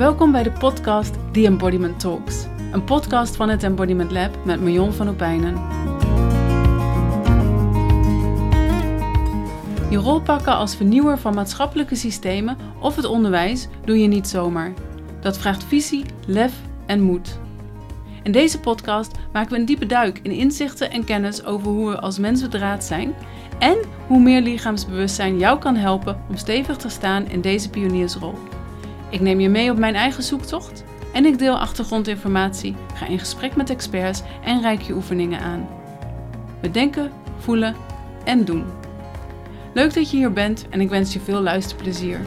Welkom bij de podcast The Embodiment Talks. Een podcast van het Embodiment Lab met Marion van Opijnen. Je rol pakken als vernieuwer van maatschappelijke systemen of het onderwijs doe je niet zomaar. Dat vraagt visie, lef en moed. In deze podcast maken we een diepe duik in inzichten en kennis over hoe we als mens bedraad zijn en hoe meer lichaamsbewustzijn jou kan helpen om stevig te staan in deze pioniersrol. Ik neem je mee op mijn eigen zoektocht en ik deel achtergrondinformatie, ga in gesprek met experts en reik je oefeningen aan. We denken, voelen en doen. Leuk dat je hier bent en ik wens je veel luisterplezier.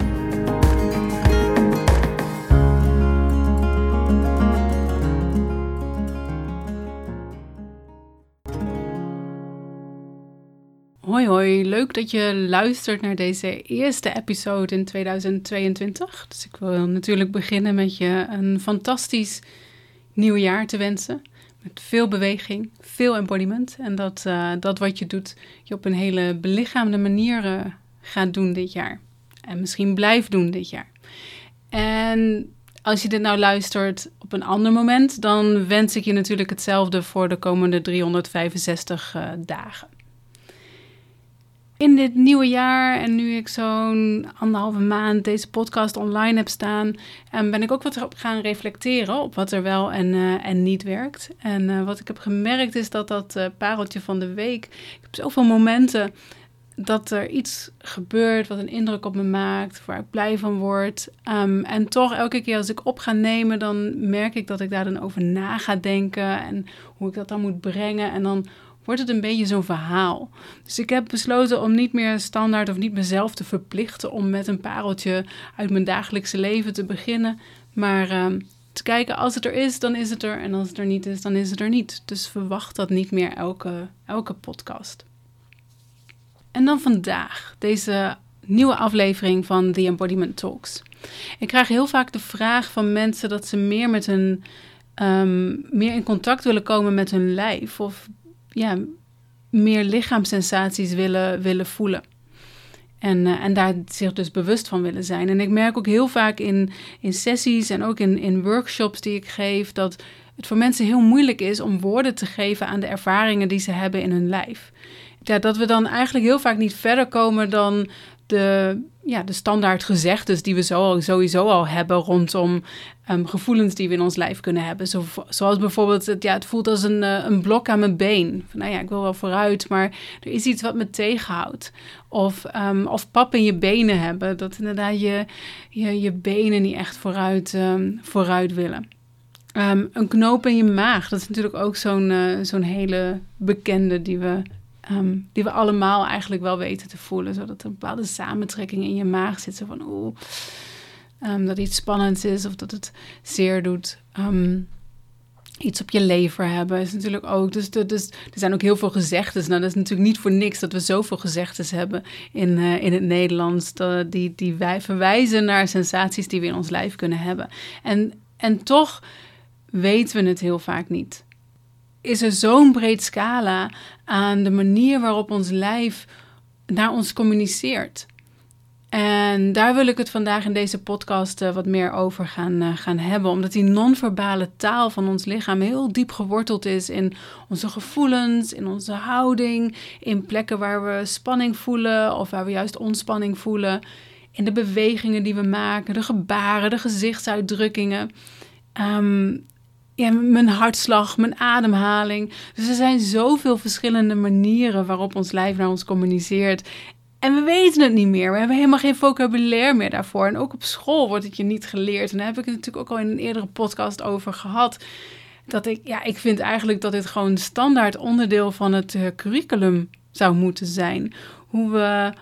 Hoi leuk dat je luistert naar deze eerste episode in 2022. Dus ik wil natuurlijk beginnen met je een fantastisch nieuw jaar te wensen. Met veel beweging, veel embodiment. En dat, uh, dat wat je doet, je op een hele belichaamde manier uh, gaat doen dit jaar. En misschien blijft doen dit jaar. En als je dit nou luistert op een ander moment, dan wens ik je natuurlijk hetzelfde voor de komende 365 uh, dagen in dit nieuwe jaar en nu ik zo'n anderhalve maand deze podcast online heb staan, um, ben ik ook wat gaan reflecteren op wat er wel en, uh, en niet werkt. En uh, wat ik heb gemerkt is dat dat uh, pareltje van de week, ik heb zoveel momenten dat er iets gebeurt wat een indruk op me maakt, waar ik blij van word. Um, en toch elke keer als ik op ga nemen, dan merk ik dat ik daar dan over na ga denken en hoe ik dat dan moet brengen. En dan wordt het een beetje zo'n verhaal. Dus ik heb besloten om niet meer standaard of niet mezelf te verplichten om met een pareltje uit mijn dagelijkse leven te beginnen. Maar uh, te kijken, als het er is, dan is het er. En als het er niet is, dan is het er niet. Dus verwacht dat niet meer elke, elke podcast. En dan vandaag, deze nieuwe aflevering van The Embodiment Talks. Ik krijg heel vaak de vraag van mensen dat ze meer met hun. Um, meer in contact willen komen met hun lijf. Of ja, meer lichaamssensaties willen, willen voelen. En, uh, en daar zich dus bewust van willen zijn. En ik merk ook heel vaak in, in sessies en ook in, in workshops die ik geef, dat het voor mensen heel moeilijk is om woorden te geven aan de ervaringen die ze hebben in hun lijf. Ja, dat we dan eigenlijk heel vaak niet verder komen dan de, ja, de standaard gezegdes die we zo, sowieso al hebben rondom um, gevoelens die we in ons lijf kunnen hebben. Zo, zoals bijvoorbeeld, het, ja, het voelt als een, uh, een blok aan mijn been. Van, nou ja, ik wil wel vooruit, maar er is iets wat me tegenhoudt. Of, um, of pap in je benen hebben. Dat inderdaad je, je, je benen niet echt vooruit, um, vooruit willen. een knoop in je maag, dat is natuurlijk ook zo'n uh, zo'n hele bekende die we Um, die we allemaal eigenlijk wel weten te voelen. Zodat er een bepaalde samentrekking in je maag zit. Van oeh, um, dat iets spannends is of dat het zeer doet. Um, iets op je lever hebben is natuurlijk ook. Dus, dus er zijn ook heel veel gezegdes. Nou, dat is natuurlijk niet voor niks dat we zoveel gezegdes hebben in, uh, in het Nederlands. Die, die wij verwijzen naar sensaties die we in ons lijf kunnen hebben. En, en toch weten we het heel vaak niet is er zo'n breed scala aan de manier waarop ons lijf naar ons communiceert. En daar wil ik het vandaag in deze podcast uh, wat meer over gaan, uh, gaan hebben. Omdat die non-verbale taal van ons lichaam heel diep geworteld is in onze gevoelens, in onze houding, in plekken waar we spanning voelen of waar we juist ontspanning voelen. In de bewegingen die we maken, de gebaren, de gezichtsuitdrukkingen. Um, mijn hartslag, mijn ademhaling. Dus er zijn zoveel verschillende manieren waarop ons lijf naar ons communiceert. En we weten het niet meer. We hebben helemaal geen vocabulaire meer daarvoor. En ook op school wordt het je niet geleerd. En daar heb ik het natuurlijk ook al in een eerdere podcast over gehad. Dat ik, ja, ik vind eigenlijk dat dit gewoon standaard onderdeel van het uh, curriculum zou moeten zijn. Hoe we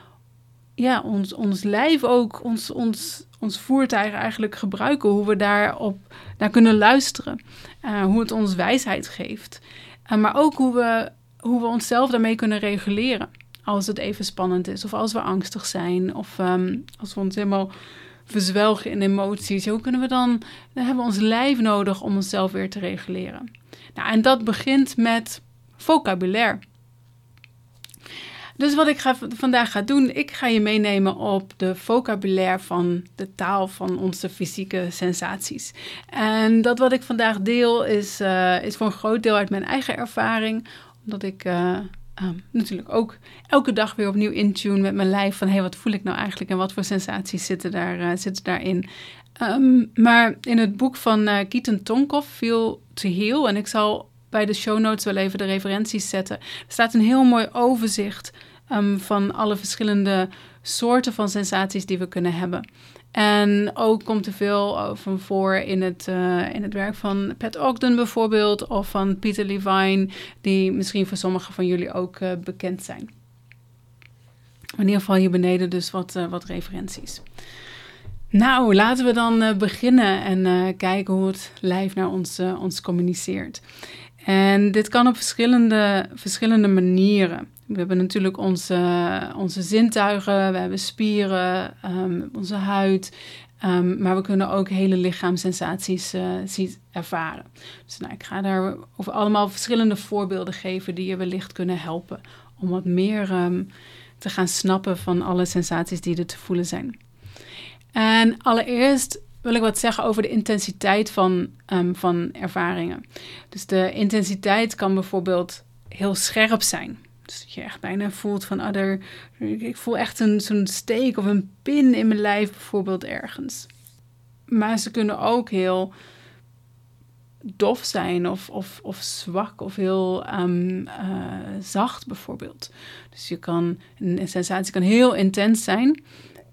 ja, ons, ons lijf ook, ons, ons, ons voertuig eigenlijk gebruiken. Hoe we daarop naar kunnen luisteren. Uh, hoe het ons wijsheid geeft. Uh, maar ook hoe we, hoe we onszelf daarmee kunnen reguleren. Als het even spannend is. Of als we angstig zijn. Of um, als we ons helemaal verzwelgen in emoties. Hoe kunnen we dan... Dan hebben we ons lijf nodig om onszelf weer te reguleren. Nou, en dat begint met vocabulaire. Dus wat ik ga, vandaag ga doen, ik ga je meenemen op de vocabulaire van de taal van onze fysieke sensaties. En dat wat ik vandaag deel is, uh, is voor een groot deel uit mijn eigen ervaring, omdat ik uh, natuurlijk ook elke dag weer opnieuw intune met mijn lijf van hé, hey, wat voel ik nou eigenlijk en wat voor sensaties zitten, daar, uh, zitten daarin. Um, maar in het boek van uh, Keaton Tonkov, Feel to Heal, en ik zal bij de show notes wel even de referenties zetten, er staat een heel mooi overzicht um, van alle verschillende soorten van sensaties die we kunnen hebben. En ook komt er veel van voor in het, uh, in het werk van Pat Ogden bijvoorbeeld, of van Peter Levine, die misschien voor sommigen van jullie ook uh, bekend zijn. In ieder geval hier beneden dus wat, wat referenties. Nou, laten we dan beginnen en kijken hoe het lijf naar ons, ons communiceert. En dit kan op verschillende, verschillende manieren. We hebben natuurlijk onze, onze zintuigen, we hebben spieren, um, onze huid. Um, maar we kunnen ook hele lichaamssensaties uh, zien, ervaren. Dus nou, ik ga daar over allemaal verschillende voorbeelden geven die je wellicht kunnen helpen om wat meer um, te gaan snappen van alle sensaties die er te voelen zijn. En allereerst wil ik wat zeggen over de intensiteit van, van ervaringen. Dus de intensiteit kan bijvoorbeeld heel scherp zijn. Dat je echt bijna voelt van, er, ik voel echt een, zo'n steek of een pin in mijn lijf bijvoorbeeld ergens. Maar ze kunnen ook heel dof zijn of, of, of zwak of heel um, uh, zacht bijvoorbeeld. Dus je kan, een sensatie kan heel intens zijn,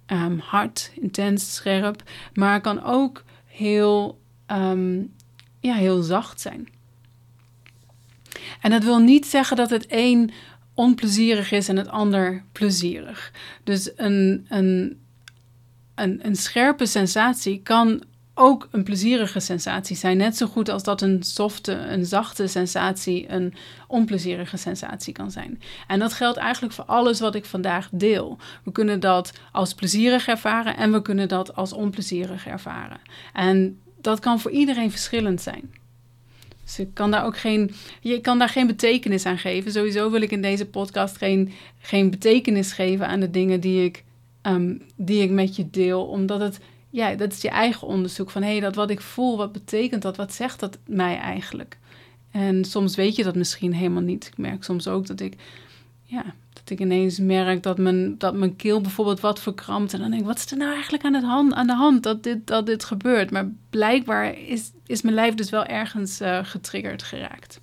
um, hard, intens, scherp, maar kan ook heel, um, ja, heel zacht zijn. En dat wil niet zeggen dat het een onplezierig is en het ander plezierig. Dus een, een, een, een scherpe sensatie kan ook een plezierige sensatie zijn. Net zo goed als dat een softe, een zachte sensatie een onplezierige sensatie kan zijn. En dat geldt eigenlijk voor alles wat ik vandaag deel. We kunnen dat als plezierig ervaren en we kunnen dat als onplezierig ervaren. En dat kan voor iedereen verschillend zijn. Dus kan daar ook geen, je kan daar geen betekenis aan geven. Sowieso wil ik in deze podcast geen, geen betekenis geven aan de dingen die ik, um, die ik met je deel. Omdat het, ja, dat is je eigen onderzoek. Van hé, hey, dat wat ik voel, wat betekent dat? Wat zegt dat mij eigenlijk? En soms weet je dat misschien helemaal niet. Ik merk soms ook dat ik, ja, ik ineens merk dat mijn, dat mijn keel bijvoorbeeld wat verkrampt. En dan denk ik, wat is er nou eigenlijk aan, het hand, aan de hand dat dit, dat dit gebeurt? Maar blijkbaar is, is mijn lijf dus wel ergens uh, getriggerd geraakt.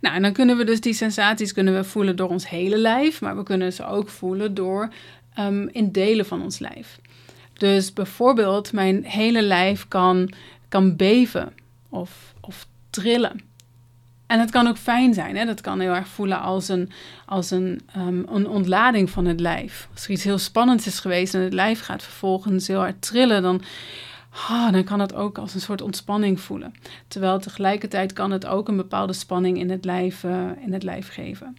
Nou, en dan kunnen we dus die sensaties kunnen we voelen door ons hele lijf, maar we kunnen ze ook voelen door um, in delen van ons lijf. Dus bijvoorbeeld, mijn hele lijf kan, kan beven of, of trillen. En het kan ook fijn zijn. Hè? Dat kan heel erg voelen als een, als een, um, een ontlading van het lijf. Als er iets heel spannends is geweest en het lijf gaat vervolgens heel hard trillen, dan, oh, dan kan het ook als een soort ontspanning voelen. Terwijl tegelijkertijd kan het ook een bepaalde spanning in het lijf, uh, in het lijf geven.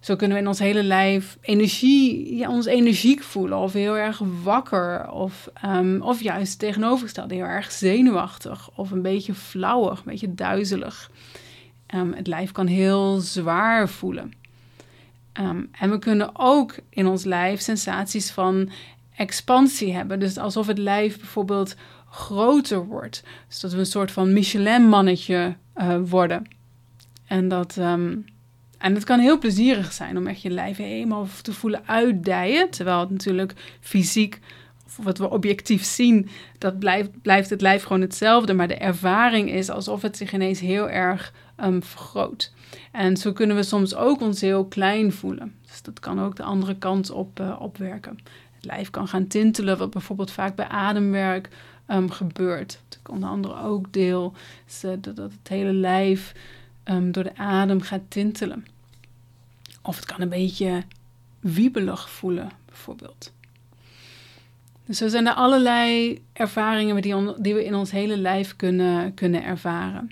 Zo kunnen we in ons hele lijf energie, ja, ons energiek voelen, of heel erg wakker, of, um, of juist tegenovergestelde, heel erg zenuwachtig, of een beetje flauwig, een beetje duizelig. Um, het lijf kan heel zwaar voelen. Um, en we kunnen ook in ons lijf sensaties van expansie hebben. Dus alsof het lijf bijvoorbeeld groter wordt. Dus dat we een soort van Michelin-mannetje uh, worden. En dat, um, en het kan heel plezierig zijn om echt je lijf helemaal te voelen uitdijen. Terwijl het natuurlijk fysiek, of wat we objectief zien, dat blijft, blijft het lijf gewoon hetzelfde. Maar de ervaring is alsof het zich ineens heel erg um, vergroot. En zo kunnen we soms ook ons heel klein voelen. Dus dat kan ook de andere kant op uh, opwerken. Het lijf kan gaan tintelen, wat bijvoorbeeld vaak bij ademwerk um, gebeurt. Ik onder andere ook deel, is uh, dat, dat, het hele lijf um, door de adem gaat tintelen. Of het kan een beetje wiebelig voelen, bijvoorbeeld. Dus er zijn er allerlei ervaringen die, die we in ons hele lijf kunnen, kunnen ervaren.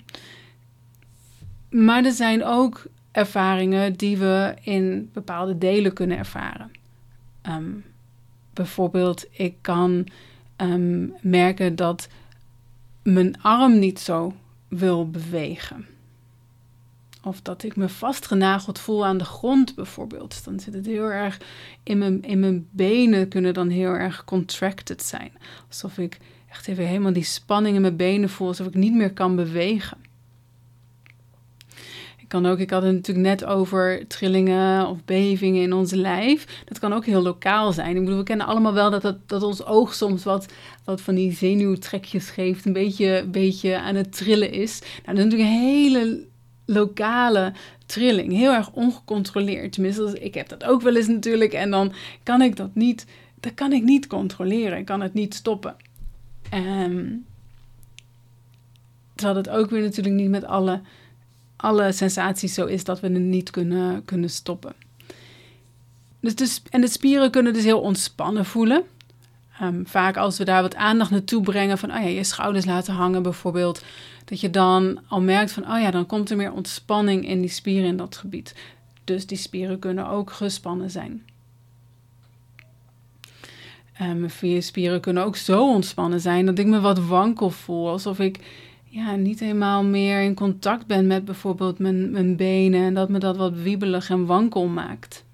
Maar er zijn ook ervaringen die we in bepaalde delen kunnen ervaren. Um, bijvoorbeeld, ik kan um, merken dat mijn arm niet zo wil bewegen. Of dat ik me vastgenageld voel aan de grond bijvoorbeeld. Dan zit het heel erg in mijn, in mijn benen, kunnen dan heel erg contracted zijn. Alsof ik echt even helemaal die spanning in mijn benen voel, alsof ik niet meer kan bewegen. Kan ook, ik had het natuurlijk net over trillingen of bevingen in ons lijf. Dat kan ook heel lokaal zijn. Ik bedoel, we kennen allemaal wel dat, dat, dat ons oog soms wat, wat van die zenuwtrekjes geeft, een beetje, beetje aan het trillen is. Nou, dat is natuurlijk een hele lokale trilling. Heel erg ongecontroleerd. Tenminste, ik heb dat ook wel eens natuurlijk. En dan kan ik dat niet, dat kan ik niet controleren. Ik kan het niet stoppen. Um, terwijl het ook weer natuurlijk niet met alle, alle sensaties zo is dat we het niet kunnen, kunnen stoppen. Dus en de spieren kunnen dus heel ontspannen voelen. Um, vaak als we daar wat aandacht naartoe brengen van, oh ja, je schouders laten hangen bijvoorbeeld, dat je dan al merkt van, oh ja, dan komt er meer ontspanning in die spieren in dat gebied. Dus die spieren kunnen ook gespannen zijn. Um, mijn spieren kunnen ook zo ontspannen zijn dat ik me wat wankel voel. Alsof ik ja, niet helemaal meer in contact ben met bijvoorbeeld mijn, mijn benen. En dat me dat wat wiebelig en wankel maakt.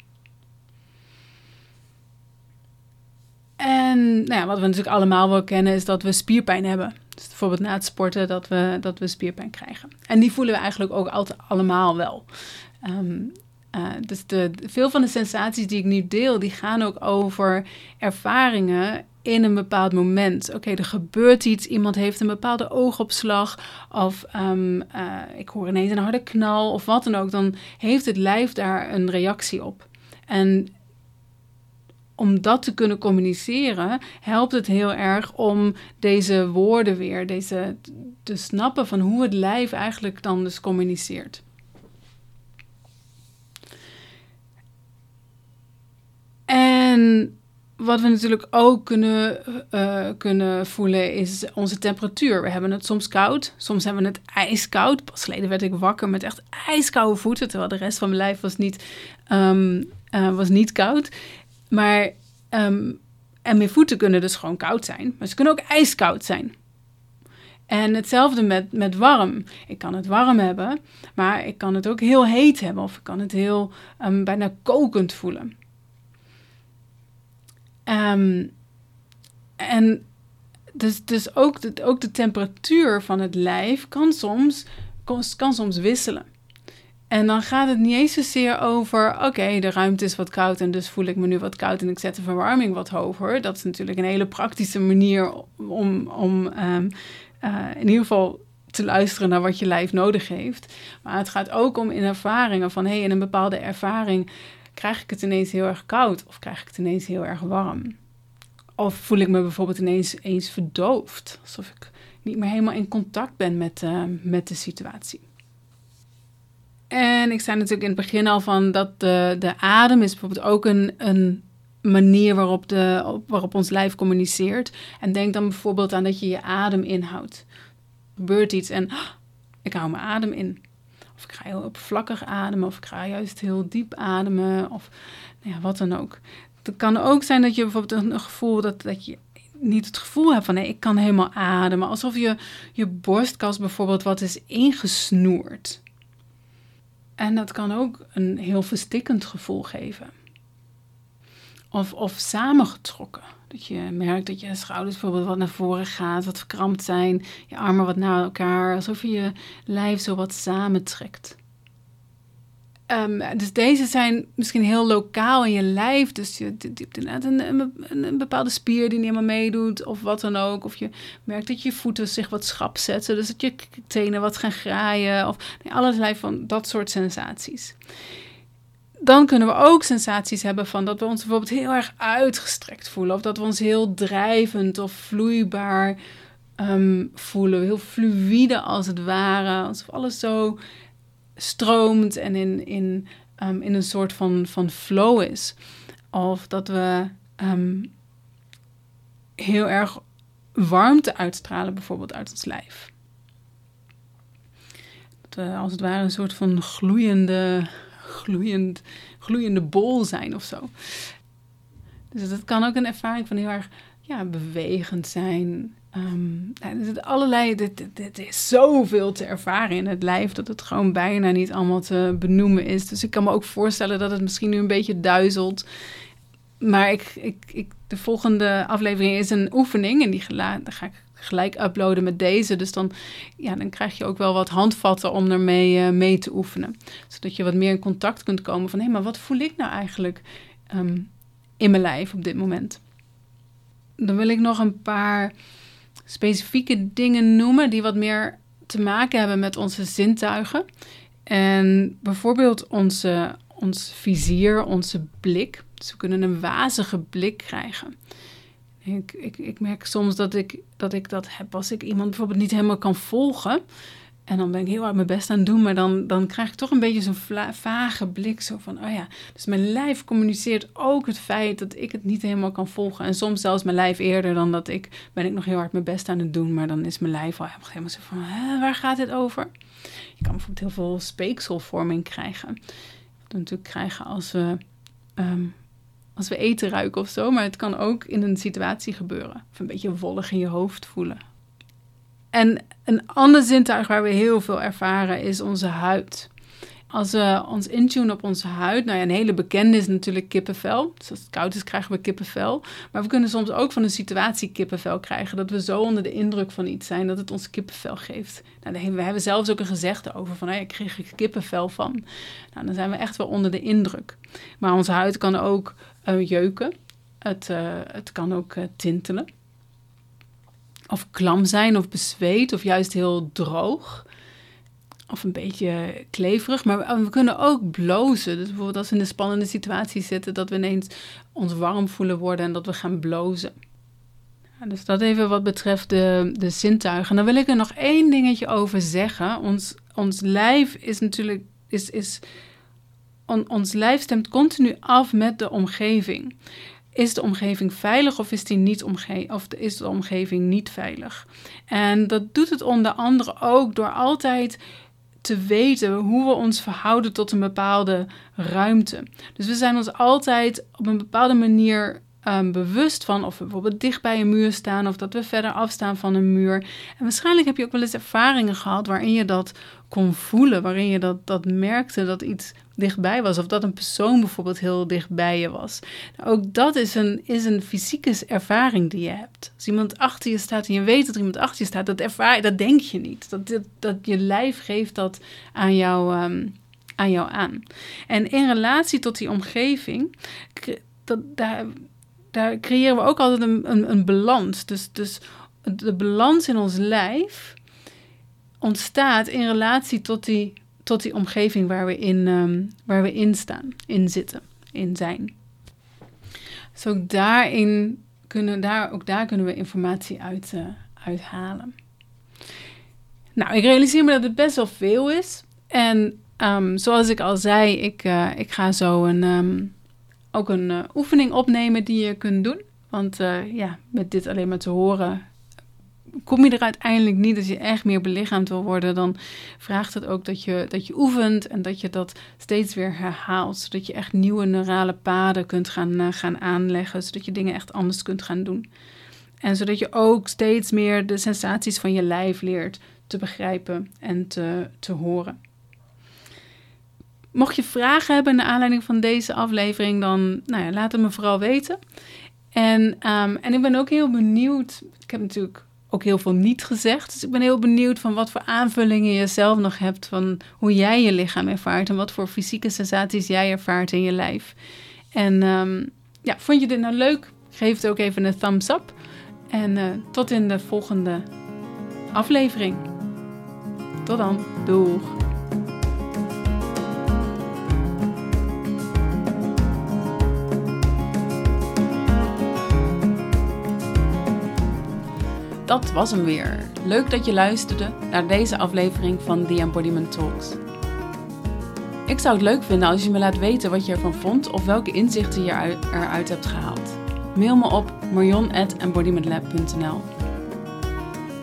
En nou ja, wat we natuurlijk allemaal wel kennen is dat we spierpijn hebben. Dus bijvoorbeeld na het sporten dat we, dat we spierpijn krijgen. En die voelen we eigenlijk ook altijd allemaal wel. Um, dus de, veel van de sensaties die ik nu deel, die gaan ook over ervaringen in een bepaald moment. Oké, er gebeurt iets, iemand heeft een bepaalde oogopslag, of um, uh, ik hoor ineens een harde knal, of wat dan ook. Dan heeft het lijf daar een reactie op. En om dat te kunnen communiceren, helpt het heel erg om deze woorden weer, deze, te snappen van hoe het lijf eigenlijk dan dus communiceert. En wat we natuurlijk ook kunnen, uh, kunnen voelen is onze temperatuur. We hebben het soms koud, soms hebben we het ijskoud. Pas geleden werd ik wakker met echt ijskoude voeten, terwijl de rest van mijn lijf was niet, um, uh, was niet koud. Maar, um, en mijn voeten kunnen dus gewoon koud zijn, maar ze kunnen ook ijskoud zijn. En hetzelfde met, met warm. Ik kan het warm hebben, maar ik kan het ook heel heet hebben of ik kan het heel um, bijna kokend voelen. Um, en dus, dus ook, de, ook de temperatuur van het lijf kan soms, kan, soms wisselen. En dan gaat het niet eens zozeer over, oké, de ruimte is wat koud en dus voel ik me nu wat koud en ik zet de verwarming wat hoger. Dat is natuurlijk een hele praktische manier om, om um, uh, in ieder geval te luisteren naar wat je lijf nodig heeft. Maar het gaat ook om in ervaringen van, hé, hey, in een bepaalde ervaring krijg ik het ineens heel erg koud of krijg ik het ineens heel erg warm? Of voel ik me bijvoorbeeld ineens eens verdoofd, alsof ik niet meer helemaal in contact ben met, met de situatie. En ik zei natuurlijk in het begin al van dat de, de adem is bijvoorbeeld ook een, een manier waarop, de, waarop ons lijf communiceert. En denk dan bijvoorbeeld aan dat je je adem inhoudt. Er gebeurt iets en ik hou mijn adem in. Of ik ga heel oppervlakkig ademen, of ik ga juist heel diep ademen, of nou ja, wat dan ook. Het kan ook zijn dat je bijvoorbeeld een gevoel dat, dat je niet het gevoel hebt van nee, ik kan helemaal ademen. Alsof je je borstkas bijvoorbeeld wat is ingesnoerd. En dat kan ook een heel verstikkend gevoel geven. Of, of samengetrokken. Dat je merkt dat je schouders bijvoorbeeld wat naar voren gaat, wat verkrampt zijn, je armen wat naar elkaar, alsof je je lijf zo wat samentrekt. Um, dus deze zijn misschien heel lokaal in je lijf. Dus je, hebt inderdaad een, een, bepaalde spier die niet helemaal meedoet, of wat dan ook. Of je merkt dat je voeten zich wat schrap zetten, dus dat je tenen wat gaan graaien. Of nee, allerlei van dat soort sensaties dan kunnen we ook sensaties hebben van dat we ons bijvoorbeeld heel erg uitgestrekt voelen. Of dat we ons heel drijvend of vloeibaar um, voelen. Heel fluïde als het ware. Alsof alles zo stroomt en in, in, um, in een soort van, van flow is. Of dat we um, heel erg warmte uitstralen, bijvoorbeeld uit ons lijf. Dat we als het ware een soort van gloeiende gloeiend, gloeiende bol zijn of zo. Dus dat kan ook een ervaring van heel erg ja, bewegend zijn. Um, allerlei, dit, is zoveel te ervaren in het lijf dat het gewoon bijna niet allemaal te benoemen is. Dus ik kan me ook voorstellen dat het misschien nu een beetje duizelt. Maar ik, ik, ik, de volgende aflevering is een oefening en die ga ik gelijk uploaden met deze. Dus dan, ja, dan krijg je ook wel wat handvatten om ermee uh, mee te oefenen. Zodat je wat meer in contact kunt komen van... hé, maar wat voel ik nou eigenlijk ehm, in mijn lijf op dit moment? Dan wil ik nog een paar specifieke dingen noemen... die wat meer te maken hebben met onze zintuigen. En bijvoorbeeld onze, ons vizier, onze blik. Dus we kunnen een wazige blik krijgen. Ik, ik, ik merk soms dat ik, dat ik dat heb als ik iemand bijvoorbeeld niet helemaal kan volgen. En dan ben ik heel hard mijn best aan het doen, maar dan, dan krijg ik toch een beetje zo'n vage blik. Zo van, oh ja, dus mijn lijf communiceert ook het feit dat ik het niet helemaal kan volgen. En soms zelfs mijn lijf eerder dan dat ik, ben ik nog heel hard mijn best aan het doen. Maar dan is mijn lijf al helemaal zo van, waar gaat dit over? Je kan bijvoorbeeld heel veel speekselvorming krijgen. Wat we natuurlijk krijgen als we ehm, als we eten ruiken of zo. Maar het kan ook in een situatie gebeuren. Of een beetje wollig in je hoofd voelen. En een ander zintuig waar we heel veel ervaren is onze huid. Als we ons intunen op onze huid, nou ja, een hele bekende is natuurlijk kippenvel. Dus als het koud is, krijgen we kippenvel. Maar we kunnen soms ook van een situatie kippenvel krijgen. Dat we zo onder de indruk van iets zijn dat het ons kippenvel geeft. Nou, we hebben zelfs ook een gezegde over van, nou ik kreeg ik kippenvel van. Nou, dan zijn we echt wel onder de indruk. Maar onze huid kan ook jeuken. Het, uh, het kan ook uh, tintelen. Of klam zijn of bezweet of juist heel droog. Of een beetje kleverig. Maar we kunnen ook blozen. Dus bijvoorbeeld als we in een spannende situatie zitten, dat we ineens ons warm voelen worden en dat we gaan blozen. Dus dat even wat betreft de, de zintuigen. dan wil ik er nog één dingetje over zeggen. Ons, ons lijf is natuurlijk. Is, is, ons lijf stemt continu af met de omgeving. Is de omgeving veilig of is, die niet omge of is de omgeving niet veilig? En dat doet het onder andere ook door altijd te weten hoe we ons verhouden tot een bepaalde ruimte. Dus we zijn ons altijd op een bepaalde manier um, bewust van of we bijvoorbeeld dicht bij een muur staan of dat we verder afstaan van een muur. En waarschijnlijk heb je ook wel eens ervaringen gehad waarin je dat kon voelen, waarin je dat, dat merkte dat iets dichtbij was of dat een persoon bijvoorbeeld heel dichtbij je was. Ook dat is een, is een fysieke ervaring die je hebt. Als iemand achter je staat en je weet dat er iemand achter je staat, dat, ervaar, dat denk je niet. Dat, dat, je lijf geeft dat aan jou, um, aan jou aan. En in relatie tot die omgeving, dat, daar, daar creëren we ook altijd een, een, een balans. Dus, dus de balans in ons lijf ontstaat in relatie tot die, tot die omgeving waar we, in, um, waar we in staan, in zitten, in zijn. Dus ook daarin kunnen, daar, ook daar kunnen we informatie uit, uh, uithalen. Nou, ik realiseer me dat het best wel veel is. En um, zoals ik al zei, ik, uh, ik ga zo een, um, ook een uh, oefening opnemen die je kunt doen. Want uh, ja, met dit alleen maar te horen, kom je er uiteindelijk niet. Als je echt meer belichaamd wil worden, dan vraagt het ook dat je, dat je oefent en dat je dat steeds weer herhaalt. Zodat je echt nieuwe neurale paden kunt gaan, uh, gaan aanleggen. Zodat je dingen echt anders kunt gaan doen. En zodat je ook steeds meer de sensaties van je lijf leert te begrijpen en te, te horen. Mocht je vragen hebben naar aanleiding van deze aflevering, dan nou ja, laat het me vooral weten. En, um, en ik ben ook heel benieuwd. Ik heb natuurlijk ook heel veel niet gezegd. Dus ik ben heel benieuwd van wat voor aanvullingen je zelf nog hebt. Van hoe jij je lichaam ervaart en wat voor fysieke sensaties jij ervaart in je lijf. En um, ja, vond je dit nou leuk? Geef het ook even een thumbs up. En uh, tot in de volgende aflevering. Tot dan. Doeg. Dat was hem weer. Leuk dat je luisterde naar deze aflevering van The Embodiment Talks. Ik zou het leuk vinden als je me laat weten wat je ervan vond of welke inzichten je eruit hebt gehaald. Mail me op marion.embodimentlab.nl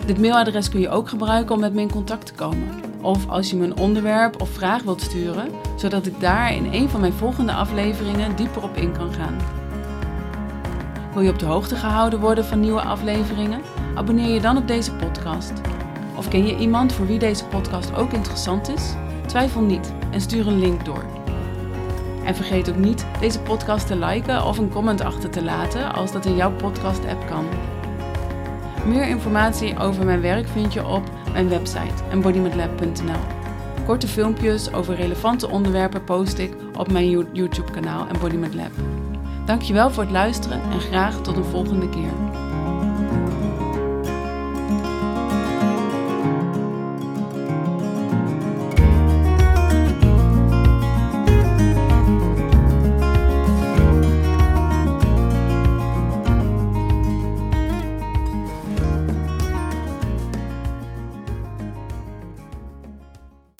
Dit mailadres kun je ook gebruiken om met me in contact te komen. Of als je me een onderwerp of vraag wilt sturen, zodat ik daar in een van mijn volgende afleveringen dieper op in kan gaan. Wil je op de hoogte gehouden worden van nieuwe afleveringen? Abonneer je dan op deze podcast. Of ken je iemand voor wie deze podcast ook interessant is? Twijfel niet en stuur een link door. En vergeet ook niet deze podcast te liken of een comment achter te laten als dat in jouw podcast-app kan. Meer informatie over mijn werk vind je op mijn website embodimentlab.nl. Korte filmpjes over relevante onderwerpen post ik op mijn YouTube-kanaal Embodiment Lab. Dankjewel voor het luisteren en graag tot een volgende keer.